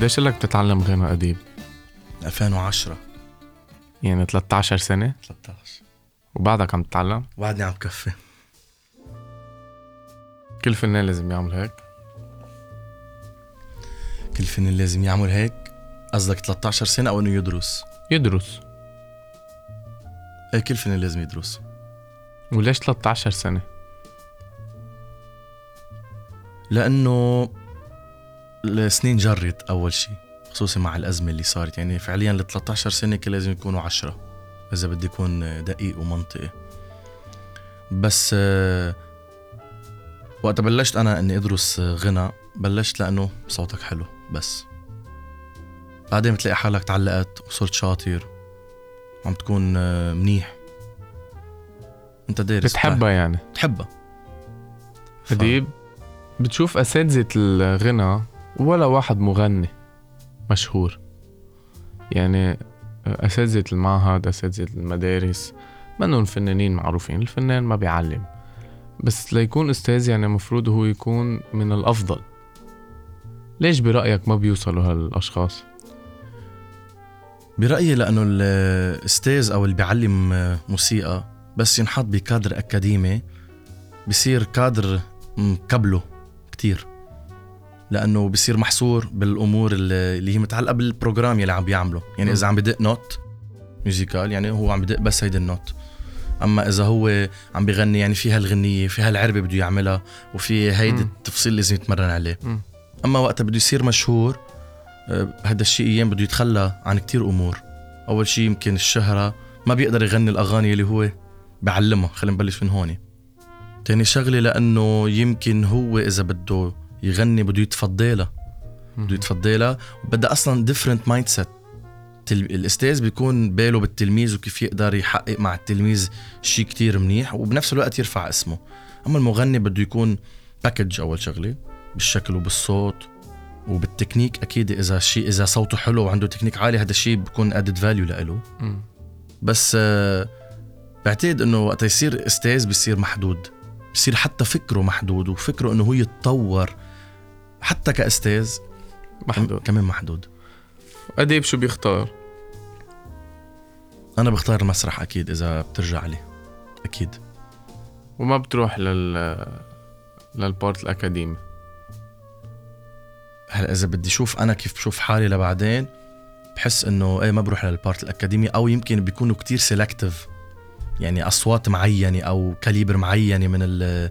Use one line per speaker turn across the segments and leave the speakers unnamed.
قديش لك تتعلم غنى أديب؟
2010
يعني 13 سنة
13
وبعدك عم تتعلم؟
بعدني عم كفي
كل فنان لازم يعمل هيك
كل فنان لازم يعمل هيك قصدك 13 سنة أو إنه يدرس؟
يدرس
إيه كل فنان لازم يدرس
وليش 13 سنة؟
لأنه السنين جرت أول شيء خصوصي مع الأزمة اللي صارت. يعني فعليا ال 13 سنة كان لازم يكونوا 10 إذا بدي أكون دقيق ومنطقي. بس آه، وقت بلشت أنا إني أدرس غنى بلشت لأنه صوتك حلو بس. بعدين بتلاقي حالك تعلقت وصرت شاطر وعم تكون آه، منيح. أنت دارس
بتحبها يعني؟
بتحبها. ف-
بتشوف أساتذة الغنى ولا واحد مغني مشهور. يعني أساتذة المعهد أساتذة المدارس منهم فنانين معروفين الفنان ما بيعلم. بس ليكون أستاذ يعني المفروض هو يكون من الأفضل. ليش برأيك ما بيوصلوا هالأشخاص؟
برأيي لأنه الأستاذ أو اللي بيعلم موسيقى بس ينحط بكادر أكاديمي بصير كادر مكبله كتير. لأنه بصير محصور بالأمور اللي هي متعلقة بال program يلي عم بيعمله يعني
م.
إذا عم بدق note musicale يعني هو عم بدق بس هيدي ال note أما إذا هو عم بيغني يعني في هالغنية في هالعربة بده يعملها وفي هيدي. التفصيل لازم يتمرن عليه
م.
أما وقتها بده يصير مشهور آه، هذا الشيء أيام بده يتخلى عن كتير أمور أول شيء يمكن الشهرة ما بيقدر يغني الأغاني اللي هو بعلمها خلينا نبلش من هون تاني شغلة لأنه يمكن هو إذا بده يغني بده يتفضلها بده يتفضلها وبدها أصلا different mindset الأستاذ بيكون باله بالتلميذ وكيف يقدر يحقق مع التلميذ شيء كتير منيح وبنفس الوقت يرفع اسمه. أما المغني بده يكون package أول شغلة بالشكل وبالصوت وبالتكنيك. أكيد إذا شيء إذا صوته حلو وعنده تكنيك عالي هذا الشيء بيكون added value لإله. بس آه، بعتقد إنه وقت يصير أستاذ بيصير محدود. بصير حتى فكره محدود وفكره إنه هو يتطور. حتى كأستاذ
محدود.
كمان محدود.
أديب شو بيختار؟
أنا بختار المسرح أكيد إذا بترجع لي. أكيد.
وما بتروح لل لل part الأكاديمي؟
هلا إذا بدي أشوف أنا كيف بشوف حالي لبعدين بحس إنه إيه ما بروح لل part الأكاديمي أو يمكن بيكونوا كتير selective يعني أصوات معينة أو caliber معينة من ال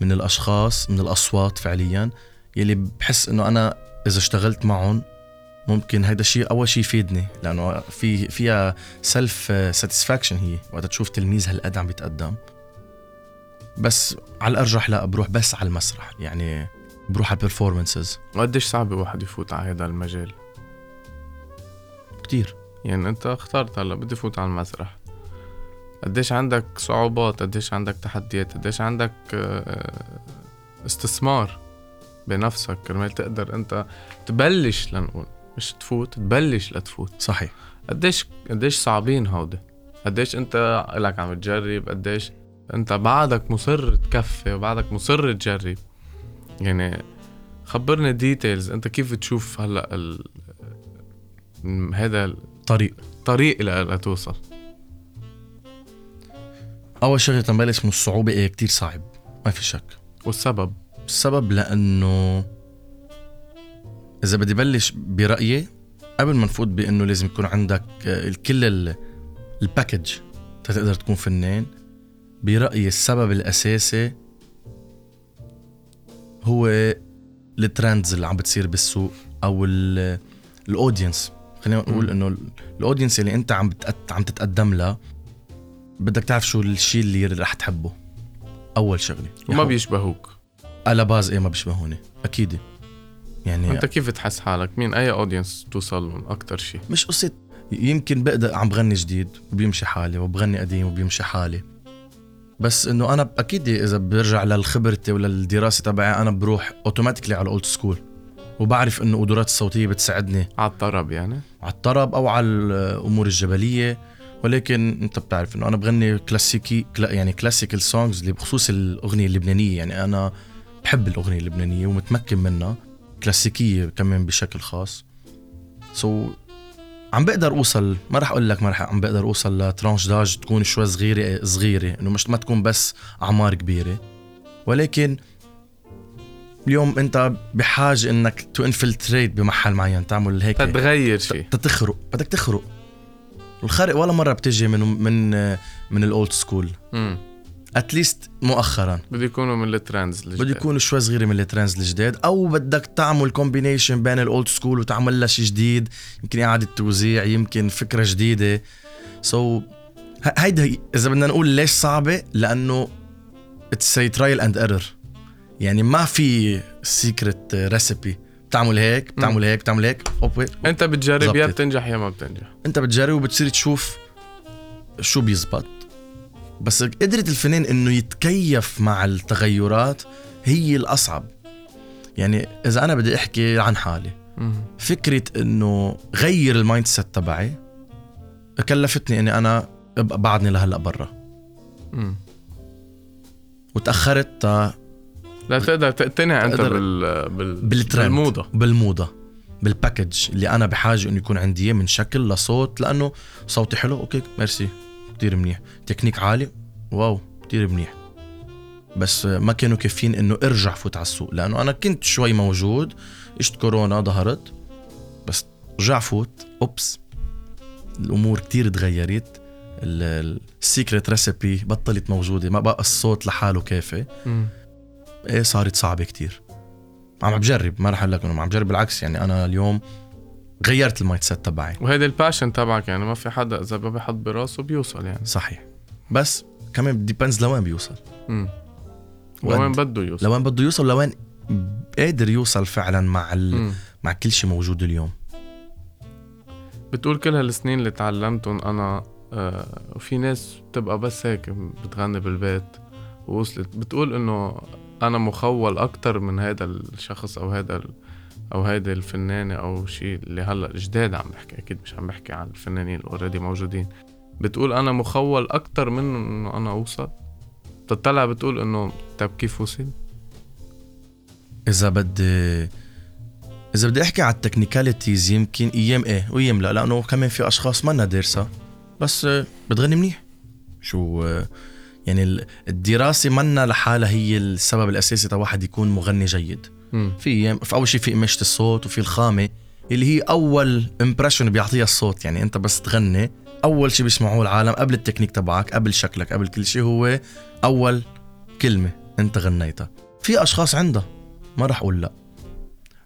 من الأشخاص من الأصوات فعليا. يلي بحس إنه أنا إذا اشتغلت معهم ممكن هيدا الشيء أول شيء يفيدني لأنه في فيها self satisfaction هي وقت تشوف تلميذ هالقد عم بيتقدم. بس على الأرجح لا بروح بس على المسرح يعني بروح على ال performances
وقديش صعب واحد يفوت على هذا المجال؟
كتير.
يعني أنت اخترت هلا بدي فوت على المسرح. قديش عندك صعوبات؟ قديش عندك تحديات؟ قديش عندك آه، استثمار؟ بنفسك كرمال تقدر أنت تبلش لنقول مش تفوت تبلش لتفوت.
صحيح.
قديش قديش صعبين هودي؟ قديش أنت لك عم تجرب؟ قديش أنت بعدك مصر تكفي وبعدك مصر تجرب؟ يعني خبرني ديتيلز أنت كيف تشوف هلأ ال... هذا
طريق.
الطريق ل- لتوصل
أول شغلة تنبلش من الصعوبة إيه؟ كتير صعب. ما في شك.
والسبب؟
السبب لأنه إذا بدي بلش برأيي قبل ما نفوت بأنه لازم يكون عندك آه، الكل ال- ال package تقدر تكون فنان برأيي السبب الأساسي هو ال trends اللي عم بتصير بالسوق أو ال- ال audience خلينا نقول.
إنه
ال audience اللي أنت عم عم تتقدم لها بدك تعرف شو الشيء اللي رح تحبه. أول شغلة.
وما بيشبهوك.
على base إيه ما بيشبهوني أكيد. يعني
أنت كيف تحس حالك؟ مين أي audience توصل لهم أكثر شيء
مش قصة. يمكن بقدر عم بغني جديد وبيمشي حالي وبغني قديم وبيمشي حالي. بس إنه أنا أكيد إذا برجع للخبرتي وللدراسة تبعي أنا بروح automatically على ال old school وبعرف إنه قدرات الصوتيه بتساعدني.
على الطرب يعني؟
على الطرب أو على الأمور الجبلية. ولكن أنت بتعرف إنه أنا بغني كلاسيكي كلا يعني classical songs اللي بخصوص الأغنية اللبنانية. يعني أنا بحب الأغنية اللبنانية ومتمكن منها كلاسيكية كمان بشكل خاص. so عم بقدر أوصل ما رح أقول لك ما رح عم بقدر أوصل ل tranche d'âge تكون شوي صغيرة صغيرة إنه مش ما تكون بس أعمار كبيرة. ولكن اليوم أنت بحاجة إنك to infiltrate بمحل معين تعمل هيك.
تتغير شيء
تتخرق بدك تخرق. الخرق ولا مرة بتجي من من من ال old
school
at least مؤخرا.
بده يكونوا من ال trends
بده يكونوا شوي صغيرة من ال trends الجداد. أو بدك تعمل combination بين ال old school وتعمل لها شيء جديد. يمكن إعادة توزيع يمكن فكرة جديدة. so so, هيدا إذا بدنا نقول ليش صعبة؟ لأنه it's trial and error يعني ما في secret recipe بتعمل هيك بتعمل هيك بتعمل هيك اوبي
أنت بتجرب يا بتنجح يا ما بتنجح.
أنت بتجرب وبتصير تشوف شو بيزبط. بس قدرة الفنان إنه يتكيف مع التغيرات هي الأصعب. يعني إذا أنا بدي أحكي عن حالي فكرة إنه غير ال mindset تبعي كلفتني إني أنا بعدني لهلأ برا. وتأخرت تا
لا تقدر تقتنع أنت بال... بال... بالموضة.
بالموضة بال package اللي أنا بحاجة إنه يكون عندي من شكل لصوت لأنه صوتي حلو. okay merci. كتير منيح. تكنيك عالي؟ wow كتير منيح. بس ما كانوا كافيين إنه أرجع فوت على السوق لأنه أنا كنت شوي موجود اجت كورونا ظهرت. بس رجع فوت oops. الأمور كتير تغيرت. ال secret recipe بطلت موجودة ما بقى الصوت لحاله كافي. إيه صارت صعبة كتير. عم بجرب ما رح أقول لك إنه عم بجرب بالعكس يعني أنا اليوم غيرت ال mindset تبعي.
وهيدي ال passion تبعك يعني ما في حدا إذا ما بحط براسه بيوصل يعني.
صحيح. بس كمان depends لوين بيوصل.
امم لوين بده يوصل.
لوين بده يوصل لوين قادر يوصل فعلا مع ال... مع كل شيء موجود اليوم.
بتقول كل هالسنين اللي تعلمتهم أنا آه وفي ناس بتبقى بس هيك بتغني بالبيت ووصلت. بتقول إنه أنا مخول أكتر من هذا الشخص أو هذا أو هيدي الفنانة أو شيء اللي هلأ جداد عم بحكي أكيد مش عم بحكي عن الفنانين اللي موجودين. بتقول أنا مخول أكتر من إنه أنا أوصل؟ بتطلع بتقول إنه طيب كيف وصل؟
إذا بدي إذا بدي أحكي على ال technicalities يمكن أيام إيه وايام لا لأنه كمان في أشخاص منا دارسة. بس بتغني منيح. شو يعني الدراسة منا لحالها هي السبب الأساسي تا واحد يكون مغني جيد. في في أول شيء في قماشه الصوت وفي الخامة اللي هي أول impression بيعطيها الصوت. يعني أنت بس تغني أول شيء بيسمعوه العالم قبل التكنيك تبعك قبل شكلك قبل كل شيء هو أول كلمة أنت غنيتها. في أشخاص عندها ما راح أقول لا.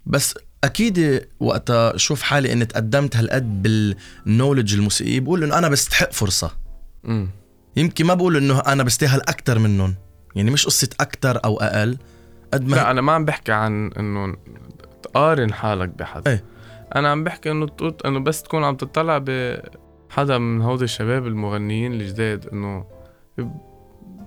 بس أكيد وقتها شوف حالي إني تقدمت هالقد بالنولج الموسيقي بقول إنه أنا بستحق فرصة.
م.
يمكن ما بقول إنه أنا بستاهل أكثر منهم. يعني مش قصة أكثر أو أقل.
قد ما لا أنا ما عم بحكي عن إنه تقارن حالك بحدا
إيه.
أنا عم بحكي إنه إنه بس تكون عم تطلع بحدا من هودي الشباب المغنيين الجداد إنه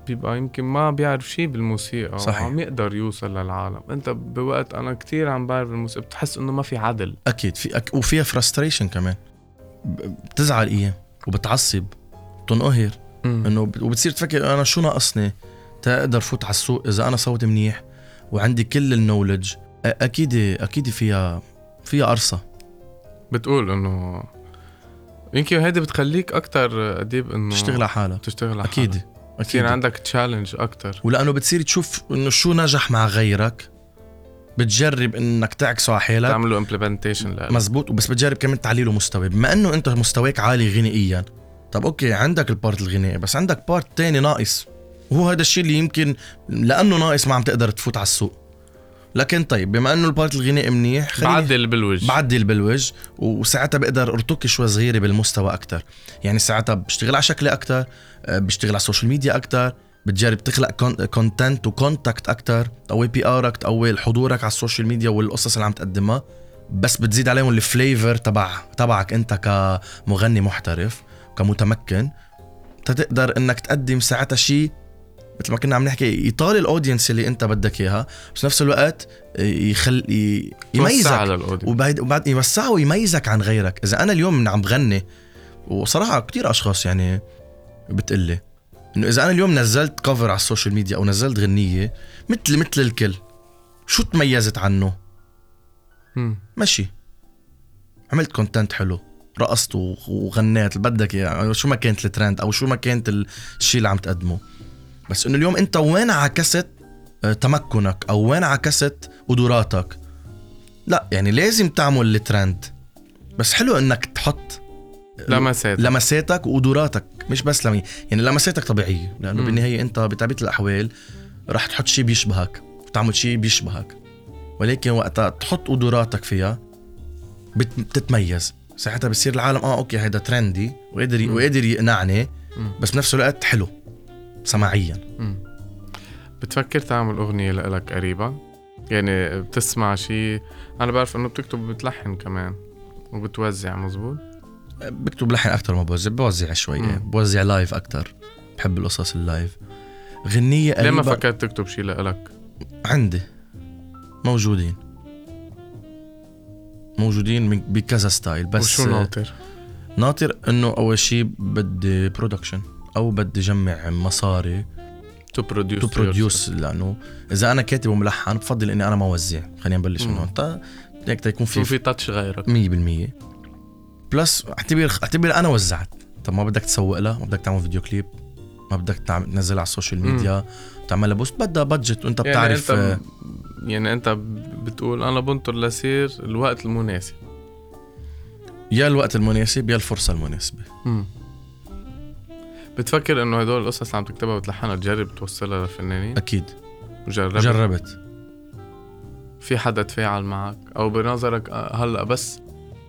بيبقى يمكن ما بيعرف شيء بالموسيقى
صحيح.
عم يقدر يوصل للعالم. أنت بوقت أنا كتير عم بعرف بالموسيقى بتحس إنه ما في عدل.
أكيد في أك... وفيها frustration كمان. بتزعل أيام وبتعصب بتنقهر. إنه وبتصير تفكر أنا شو ناقصني؟ تقدر فوت على السوق إذا أنا صوتي منيح؟ وعندي كل ال knowledge. أكيد أكيد فيها فيها فرصة
بتقول إنه يمكن هيدي بتخليك أكثر اديب إنه
تشتغل على حالك.
تشتغل على
أكيد.
حالك. أكيد. عندك challenge أكثر
ولأنه بتصير تشوف إنه شو نجح مع غيرك. بتجرب إنك تعكسه على حالك.
تعمله implementation
مزبوط. وبس بتجرب كمان تعليله مستوى بما إنه أنت مستواك عالي غنائيا. طب أوكي عندك ال part الغنائي بس عندك part تاني ناقص. وهو هذا الشيء اللي يمكن لأنه ناقص ما عم تقدر تفوت على السوق. لكن طيب بما إنه ال part الغنائي منيح
بعدل بالوجه.
بعدل بالوجه وساعتها بقدر أرتقي شوي صغيرة بالمستوى أكثر يعني ساعتها بشتغل على شكلي أكثر آه، بشتغل على ال social media أكثر بتجرب تخلق content و contact أكثر تقوي PR ك تقوي حضورك على ال social media والقصص اللي عم تقدمها. بس بتزيد عليهم ال flavor تبع تبعك أنت كمغني محترف كمتمكن. تقدر إنك تقدم ساعتها شيء مثل ما كنا عم نحكي يطال ال audience اللي انت بدك اياها بس نفس الوقت يخل يميزك. وبعد وبعد يوسعه ويميزك عن غيرك. إذا أنا اليوم عم بغني وصراحة كتير أشخاص يعني بتقلي إنه إذا أنا اليوم نزلت cover على ال social media أو نزلت غنية مثل مثل الكل شو تميزت عنه؟
م.
ماشي عملت content حلو رقصت وغنيت اللي بدك إياه شو ما كانت الترند أو شو ما كانت الشيء اللي عم تقدمه. بس إنه اليوم أنت وين عكست آه، تمكنك أو وين عكست قدراتك لا يعني لازم تعمل الترند بس حلو إنك تحط
لمسات
لمساتك وقدراتك مش بس لمي يعني لمساتك طبيعية لأنه
مم.
بالنهاية أنت بطبيعه الأحوال رح تحط شيء بيشبهك تعمل شيء بيشبهك ولكن وقتها تحط قدراتك فيها بت- بتتميز ساعتها بصير العالم آه أوكي هيدا trendy وقادر
مم.
وقادر يقنعني. بس بنفس الوقت حلو سماعيا.
بتفكر تعمل أغنية لإلك قريبا؟ يعني بتسمع شيء أنا بعرف إنه بتكتب وبتلحن كمان وبتوزع مزبوط؟
بكتب لحن أكثر ما بوزع بوزع شوية
مم.
بوزع live أكثر بحب القصص ال live غنية
ليه ما
قريبة
فكرت تكتب شيء لإلك؟
عندي موجودين موجودين بكذا style بس
وشو ناطر؟
ناطر إنه أول شيء بدي production أو بدي جمع مصاري
to produce
to produce لأنه إذا أنا كاتب وملحن بفضل إني أنا ما أوزع. خلينا نبلش من. هون. تا- هيك تيكون
في
في
touch غيرك.
100% plus اعتبر اعتبر أنا وزعت. طب ما بدك تسوق لها ما بدك تعمل فيديو كليب ما بدك تعمل تنزلها على ال social media تعملها boost بدها budget وأنت
يعني
بتعرف
أنت
آه،.
يعني أنت بتقول أنا بنطر لصير الوقت المناسب.
يا الوقت المناسب يا الفرصة المناسبة.
مم. بتفكر إنه هدول القصص اللي عم تكتبها وتلحنها تجرب توصلها للفنانين؟
أكيد.
وجربت
جربت.
في حدا تفاعل معك؟ أو بنظرك آه، هلأ بس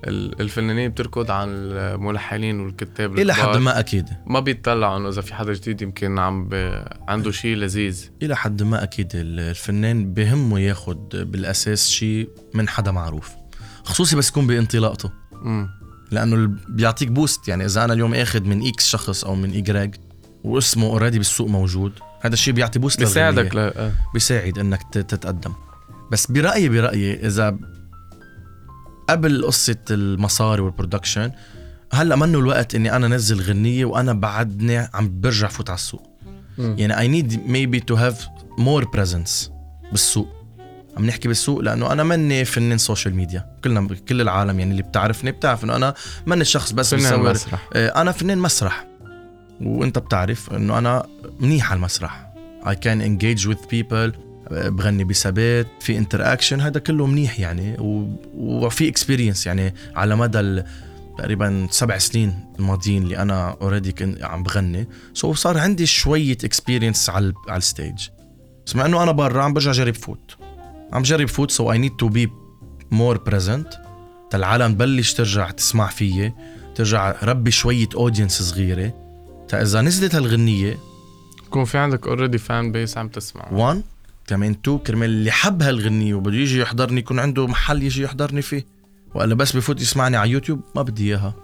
ال- الفنانين بتركض على الملحنين والكتاب
إلى حد. ما أكيد.
ما بيطلعوا إنه إذا في حدا جديد يمكن عم ب... عنده شيء لذيذ.
إلى حد ما أكيد الفنان بهمه ياخد بالأساس شيء من حدا معروف خصوصي بس يكون بانطلاقته. لأنه بيعطيك boost يعني إذا أنا اليوم آخذ من X شخص أو من Y واسمه already بالسوق موجود هذا الشيء بيعطي boost
بيساعدك. ل... آه.
بيساعد إنك تتقدم بس برايي برأيي إذا قبل قصة المصاري وال production هلأ منه الوقت إني أنا نزل غنية وأنا بعدني عم برجع فوت على السوق
مم.
يعني I need maybe to have more presence بالسوق عم نحكي بالسوق لأنه أنا ماني فنان social media كلنا كل العالم يعني اللي بتعرفني بتعرف إنه أنا ماني شخص بس
فنان
بصور
مسرح.
آه، أنا فنان مسرح. وأنت بتعرف إنه أنا منيح على المسرح. Can engage with people آه، بغني بثبات في interaction هذا كله منيح يعني. و... وفي experience يعني على مدى ال... تقريبا سبع سنين الماضيين اللي أنا already كنت عم بغني. so صار عندي شوية experience على على ال stage بس مع إنه أنا برا عم برجع جرب فوت. عم جرب فوت so I need to be more present العالم تبلش ترجع تسمع فيي ترجع ربّي شوية audience صغيرة. تا إذا نزلت هالغنية
يكون في عندك already fan base عم تسمع.
1 كمان 2 كرمال اللي حب هالغنية وبده يجي يحضرني يكون عنده محل يجي يحضرني فيه. ولا بس بفوت يسمعني على يوتيوب ما بدي إياها.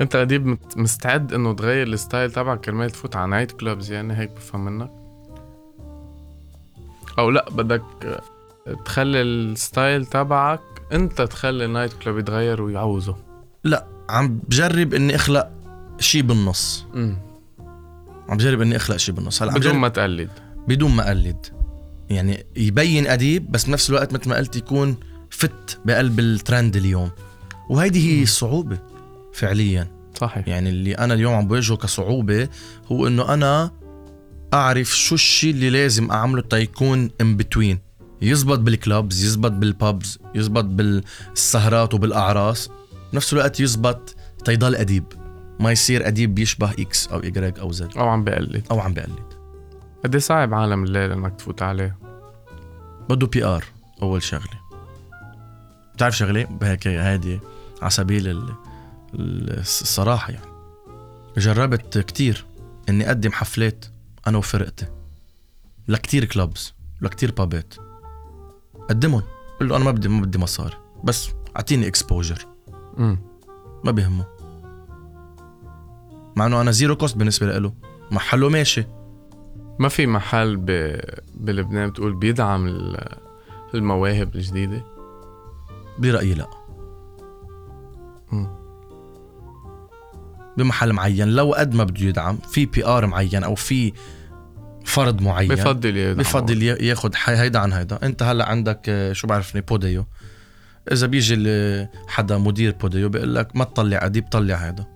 انت اديب مت- مستعد إنه تغير ال style تبعك كرمال تفوت على night clubs يعني هيك بفهم منك؟ أو لا بدك تخلي ال style تبعك انت تخلي ال night club يتغير ويعوزه.
لا عم بجرب إني أخلق شيء بالنص.
امم
عم بجرب إني أخلق شيء بالنص. هلا
بدون ما تقلد.
بدون ما أقلد. يعني يبين أديب بس بنفس الوقت مثل ما قلت يكون فت بقلب الترند اليوم. وهيدي هي الصعوبة فعليا.
صحيح.
يعني اللي أنا اليوم عم بواجهه كصعوبة هو إنه أنا أعرف شو الشيء اللي لازم أعمله تيكون in between يزبط بال clubs يزبط بال pubs يزبط بالسهرات وبالأعراس. بنفس الوقت يزبط تيضل أديب. ما يصير أديب بيشبه X أو ايجريج أو Z
أو عم بقلد.
أو عم بقلد.
قد إيه صعب عالم الليل إنك تفوت عليه؟
بده PR أول شغلة. بتعرف شغلة؟ هيك هادي على سبيل ال- ال- الصراحة يعني. جربت كتير إني أقدم حفلات أنا وفرقتي. لكتير clubs لكتير بابات قدمهم. قل له أنا ما بدي ما بدي مصاري بس أعطيني
exposure
ما بيهمه. مع إنه أنا zero cost بالنسبة له محله ماشي.
ما في محل ب... بلبنان بتقول بيدعم ال- المواهب الجديدة؟
برأيي لا.
مم.
بمحل معين لو قد ما بده يدعم في PR معين أو في فرد معين.
بفضل يدعم
بفضل ياخد هيدا عن هيدا. انت هلا عندك آه، شو بعرفني بوديو. إذا بيجي حدا مدير بوديو بيقول لك ما تطلع اديب طلع هذا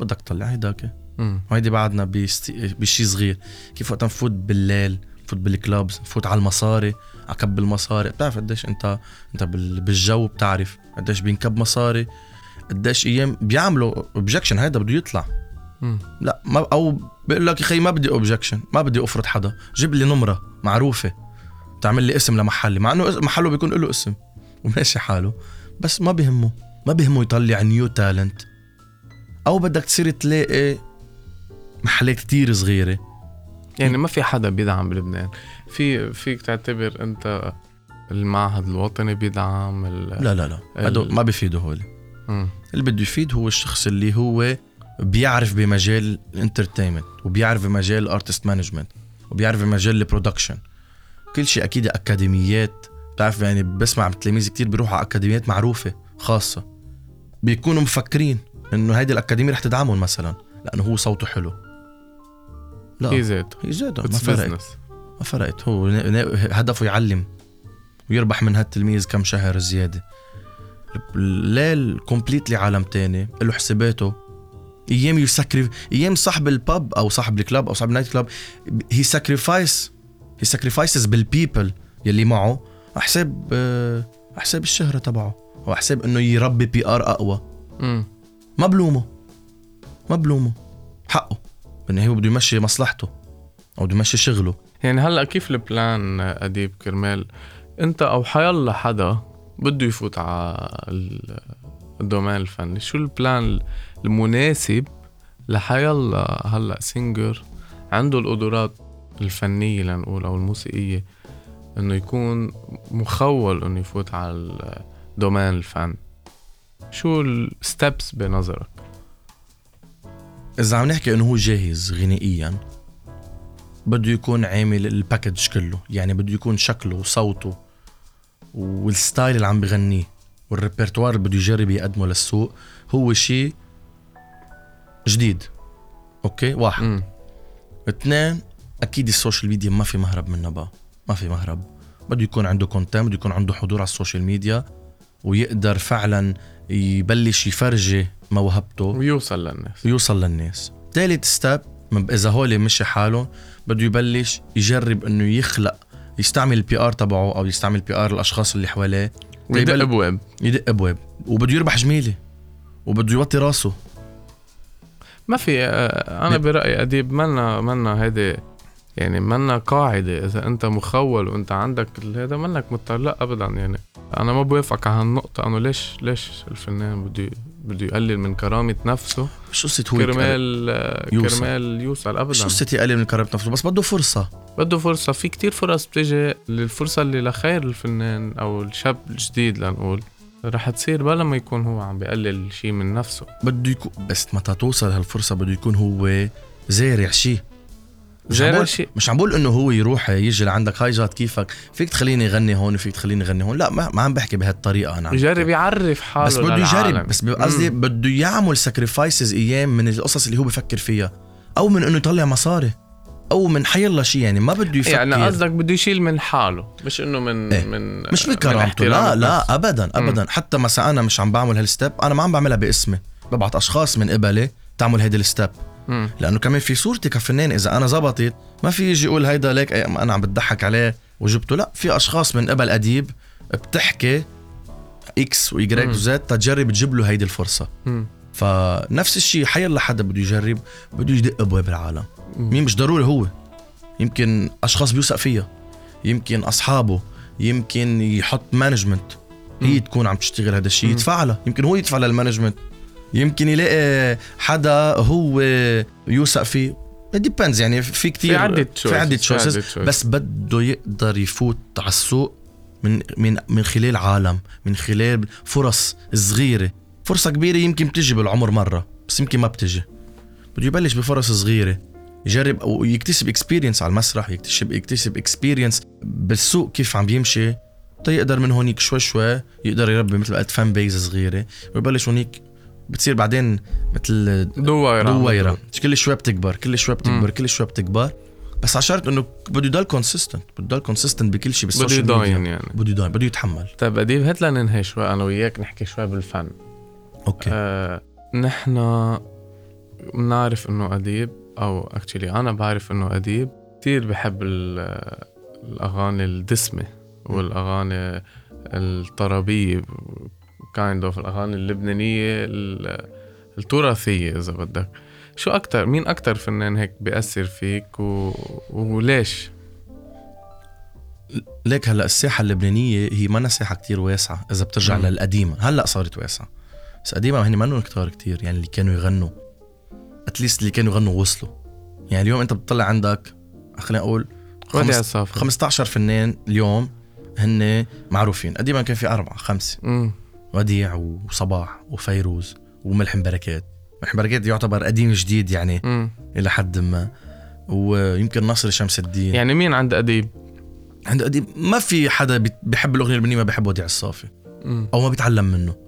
بدك تطلع هيداك.
مم.
وهيدي بعدنا. بشي صغير. كيف وقت نفوت بالليل نفوت بال clubs نفوت على المصاري عكب المصاري. بتعرف قديش انت انت بال... بالجو بتعرف قديش بينكب مصاري قديش أيام بيعملوا objection هيدا بده يطلع.
مم.
لا ما أو بيقول لك يا أخي ما بدي objection ما بدي أفرض حدا جيب لي نمرة معروفة تعمل لي اسم لمحلي مع إنه محله بيكون له اسم وماشي حاله بس ما بهمه ما بهمه يطلع new talent أو بدك تصير تلاقي محلات كتير صغيرة
يعني ما في حدا بيدعم بلبنان في فيك تعتبر أنت المعهد الوطني بيدعم.
لا لا لا هدول ما بيفيدوا هول. اللي بده يفيد هو الشخص اللي هو بيعرف بمجال ال entertainment وبيعرف بمجال ال artist management وبيعرف بمجال ال production كل شيء أكيد أكاديميات. بتعرف يعني بسمع تلاميذ كتير بيروحوا على أكاديميات معروفة خاصة. بيكونوا مفكرين إنه هيدي الأكاديمية رح تدعمهم مثلا لأنه هو صوته حلو. لا
هي ذاته
هي زيادة ما فرقت. ما فرقت. هو هدفه يعلم ويربح من هالتلميذ كم شهر زيادة. الليل completely عالم تاني. له حساباته. أيام يسكري أيام صاحب ال pub أو صاحب ال club أو صاحب ال night club هي sacrifice هي sacrifices بال people يلي معه حساب حساب الشهرة تبعه أو حساب إنه يربي PR أقوى.
مم.
ما بلومه. ما بلومه. حقه. إنه هو بده يمشي مصلحته أو بده يمشي شغله.
يعني هلأ كيف ال plan أديب كرمال؟ أنت أو حيلا حدا بده يفوت على ال- ال domaine الفني شو ال plan المناسب لحيلا هلأ singer عنده القدرات الفنية لنقول أو الموسيقية إنه يكون مخول إنه يفوت على ال domaine الفن. شو ال steps بنظرك؟
إذا عم نحكي إنه هو جاهز غنائيا بده يكون عامل ال package كله يعني بده يكون شكله وصوته وال style اللي عم بغنيه وال répertoire اللي بده يجرب يقدمه للسوق هو شيء جديد. أوكي؟ واحد.
مم.
اثنين أكيد ال social media ما في مهرب منها بقى ما في مهرب. بده يكون عنده content بده يكون عنده حضور على ال social media ويقدر فعلا يبلش يفرجي موهبته.
ويوصل للناس.
ويوصل للناس. ثالث step إذا هول مشي حالهم بده يبلش يجرب إنه يخلق يستعمل ال PR تبعه أو يستعمل PR الأشخاص اللي حواليه.
ويدق أبواب.
يدق أبواب. وبده يربح جميلة. وبده يوطي راسه.
ما في آه،
أنا
برأيي أديب منا منا هيدي يعني منا قاعدة. إذا أنت مخول وأنت عندك هذا منك مضطر. لا ابدا يعني أنا ما بوافقك على هالنقطة. انه ليش ليش الفنان بده بده يقلل من كرامة نفسه؟
مش قصة هو
كرمال آه،
يوصل.
كرمال يوصل. ابدا.
مش قصة يقلل من كرامة نفسه؟ بس بده فرصة.
بده فرصة. في كتير فرص بتجي الفرصه اللي لخير الفنان أو الشاب الجديد لنقول. رح تصير بلا ما يكون هو عم بيقلل شيء من نفسه
بده يكون بس متى توصل هالفرصة بده يكون هو زارع شيء مش عم
زارع
بقول
شيء.
مش عم بقول إنه هو يروح يجي لعندك hi جاد كيفك فيك تخليني أغني هون وفيك تخليني أغني هون لا ما, ما عم بحكي بهالطريقة أنا عم
يجرب. يعرف حاله
بس بده. يجرب بس قصدي. بده يعمل sacrifices أيام من القصص اللي هو بفكر فيها أو من إنه يطلع مصاري أو من حيلا شيء يعني ما بده يفكر
يعني قصدك بده يشيل من حاله مش إنه من
إيه.
من
مش من
من
كرامته
احترام
لا. لا ابدا ابدا حتى مثلا أنا مش عم بعمل هال step أنا ما عم بعملها باسمي ببعت أشخاص من قبلي تعمل هيدي ال step
مم.
لأنه كمان في صورتي كفنان إذا أنا زبطت ما في يجي يقول هيدا ليك أي- أنا عم بتضحك عليه وجبته لا في أشخاص من قبل أديب بتحكي X Y
مم.
و Z تجرب تجيب له هيدي الفرصة
مم.
فنفس الشيء حيلا حدا بده يجرب بده يدق أبواب العالم. مين مش ضروري هو. يمكن أشخاص بيوثق فيها يمكن أصحابه. يمكن يحط management هي. تكون عم تشتغل هذا الشيء
مم.
يدفع لها يمكن هو يدفع لل management يمكن يلاقي حدا هو يوثق فيه. depends يعني في كتير
في عدة
في عدة
choices.
بس بده يقدر يفوت على السوق من من من خلال عالم من خلال فرص صغيرة. فرصة كبيرة يمكن بتجي بالعمر مرة بس يمكن ما بتجي. بده يبلش بفرص صغيرة. يجرب ويكتسب experience على المسرح يكتسب يكتسب experience بالسوق كيف عم بيمشي تيقدر من هونيك شوي شوي يقدر يربي مثل قلت fan base صغيرة. ويبلش هونيك بتصير بعدين مثل
دويرة
دويرة كل شوي بتكبر كل شوي بتكبر كل شوي بتكبر. بس على شرط إنه بده يضل consistent بده يضل consistent بكل شيء
بده
بال social
يضاين
ميديا
يعني.
بده يضاين بده يتحمل.
طيب اديب هات لننهي شوي أنا وياك نحكي شوي بالفن؟
أوكي.
آه نحن بنعرف إنه أديب أو actually أنا بعرف إنه أديب. كثير بحب ال- الأغاني الدسمة والأغاني الطربية kind of الأغاني اللبنانية ال- التراثية إذا بدك. شو أكتر مين أكتر فنان هيك بيأثر فيك؟ و... وليش؟
ليك هلأ الساحة اللبنانية هي ما ساحة كتير واسعة إذا بترجع
مم.
للقديمة. هلأ صارت واسعة. بس قديمة هن ما كتار كتير يعني اللي كانوا يغنوا. اتليست اللي كانوا يغنوا وصلوا. يعني اليوم أنت بتطلع عندك خلينا أقول
وديع
خمس-
الصافي
15 فنان اليوم هن معروفين. قديما كان في أربعة خمسة. وديع وصباح وفيروز وملحم بركات. ملحم بركات يعتبر قديم جديد يعني
امم
إلى حد ما. ويمكن ناصر شمس الدين.
يعني مين عند اديب
عند قديم ما في حدا بي- بيحب الأغنية اللبنانية ما بيحب وديع الصافي.
مم.
أو ما بيتعلم منه.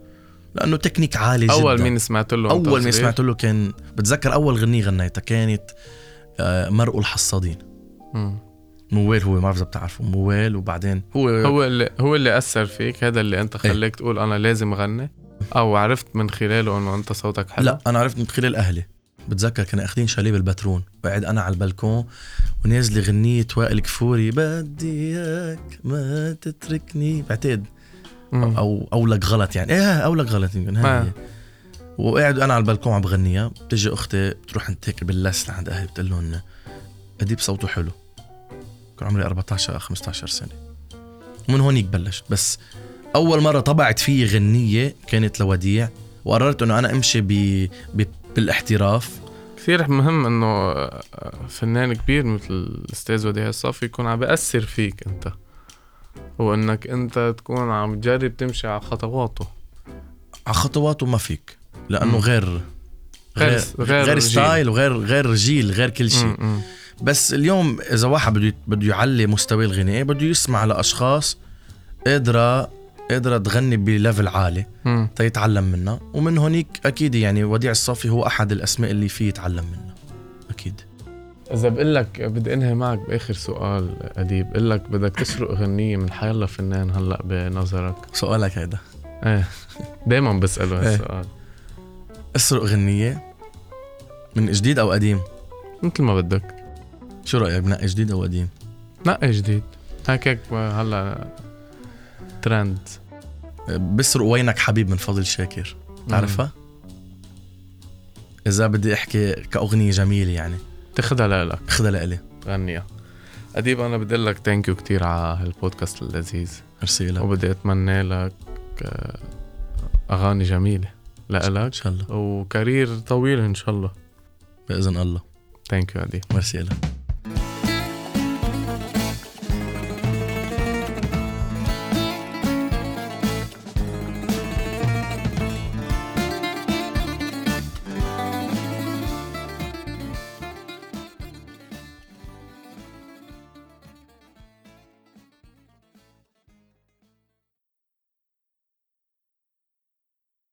لأنه تكنيك عالي جدا
اول مين سمعت له
ما
صغير؟
سمعت له كان بتذكر أول غنية غنيتها كانت آه، مرء الحصادين. موال هو ما بعرف إذا بتعرفه موال وبعدين هو
هو اللي هو اللي أثر فيك هذا اللي أنت
إيه.
خليك تقول أنا لازم أغني أو عرفت من خلاله إنه أنت صوتك حلو
لا أنا عرفت من خلال أهلي بتذكر كنا اخذين شاليه بالبترون وقاعد أنا على البلكون ونازلة غنية وائل كفوري بدي إياك ما تتركني بعتقد. أو أو لك غلط يعني. إيه أو لك غلط يمكن. هاي. هي. وقاعد أنا على البلكون عم بغنيها. بتجي أختي بتروح عند هيك باللس لعند أهلي بتقول لهم اديب صوته حلو. كان عمري 14 أو 15 سنة. ومن هونيك بلشت. بس أول مرة طبعت في غنية كانت لوديع وقررت إنه أنا أمشي ب... ب... بالإحتراف.
كثير مهم إنه فنان كبير مثل الأستاذ وديع الصافي يكون عم بيأثر فيك أنت. وانك أنت تكون عم تجرب تمشي على خطواته
على خطواته ما فيك لأنه
مم.
غير
غير-
غير
غير.
style وغير غير جيل غير كل شيء. بس اليوم إذا واحد بده بده يعلي مستوى الغناء بده يسمع لأشخاص قادرة قادرة تغني ب level
عالي.
تيتعلم منها ومن هونيك أكيد يعني وديع الصافي هو أحد الأسماء اللي فيه يتعلم منها
إذا بقول لك بدي أنهي معك بآخر سؤال أديب بقول لك بدك تسرق غنية من حيالله فنان هلأ بنظرك؟
سؤالك هيدا.
إيه. دايما بسأله
إيه.
هالسؤال.
اسرق غنية من جديد أو قديم؟
مثل ما بدك.
شو رأيك بنقي جديد أو قديم؟
نقي جديد. هيك هيك هلأ ترند
بسرق وينك حبيب من فضل شاكر؟ تعرفها إذا بدي أحكي كأغنية جميلة يعني.
تاخدها لإلك.
خدها لإلي.
غنيها أديب أنا بدي لك thank you كثير على هالبودكاست اللذيذ.
ميرسي لك.
وبدي أتمنى لك آه، أغاني جميلة
إن
لإلك
شاء الله.
و career طويل إن شاء الله.
بإذن الله.
thank you أديب.
ميرسي لك.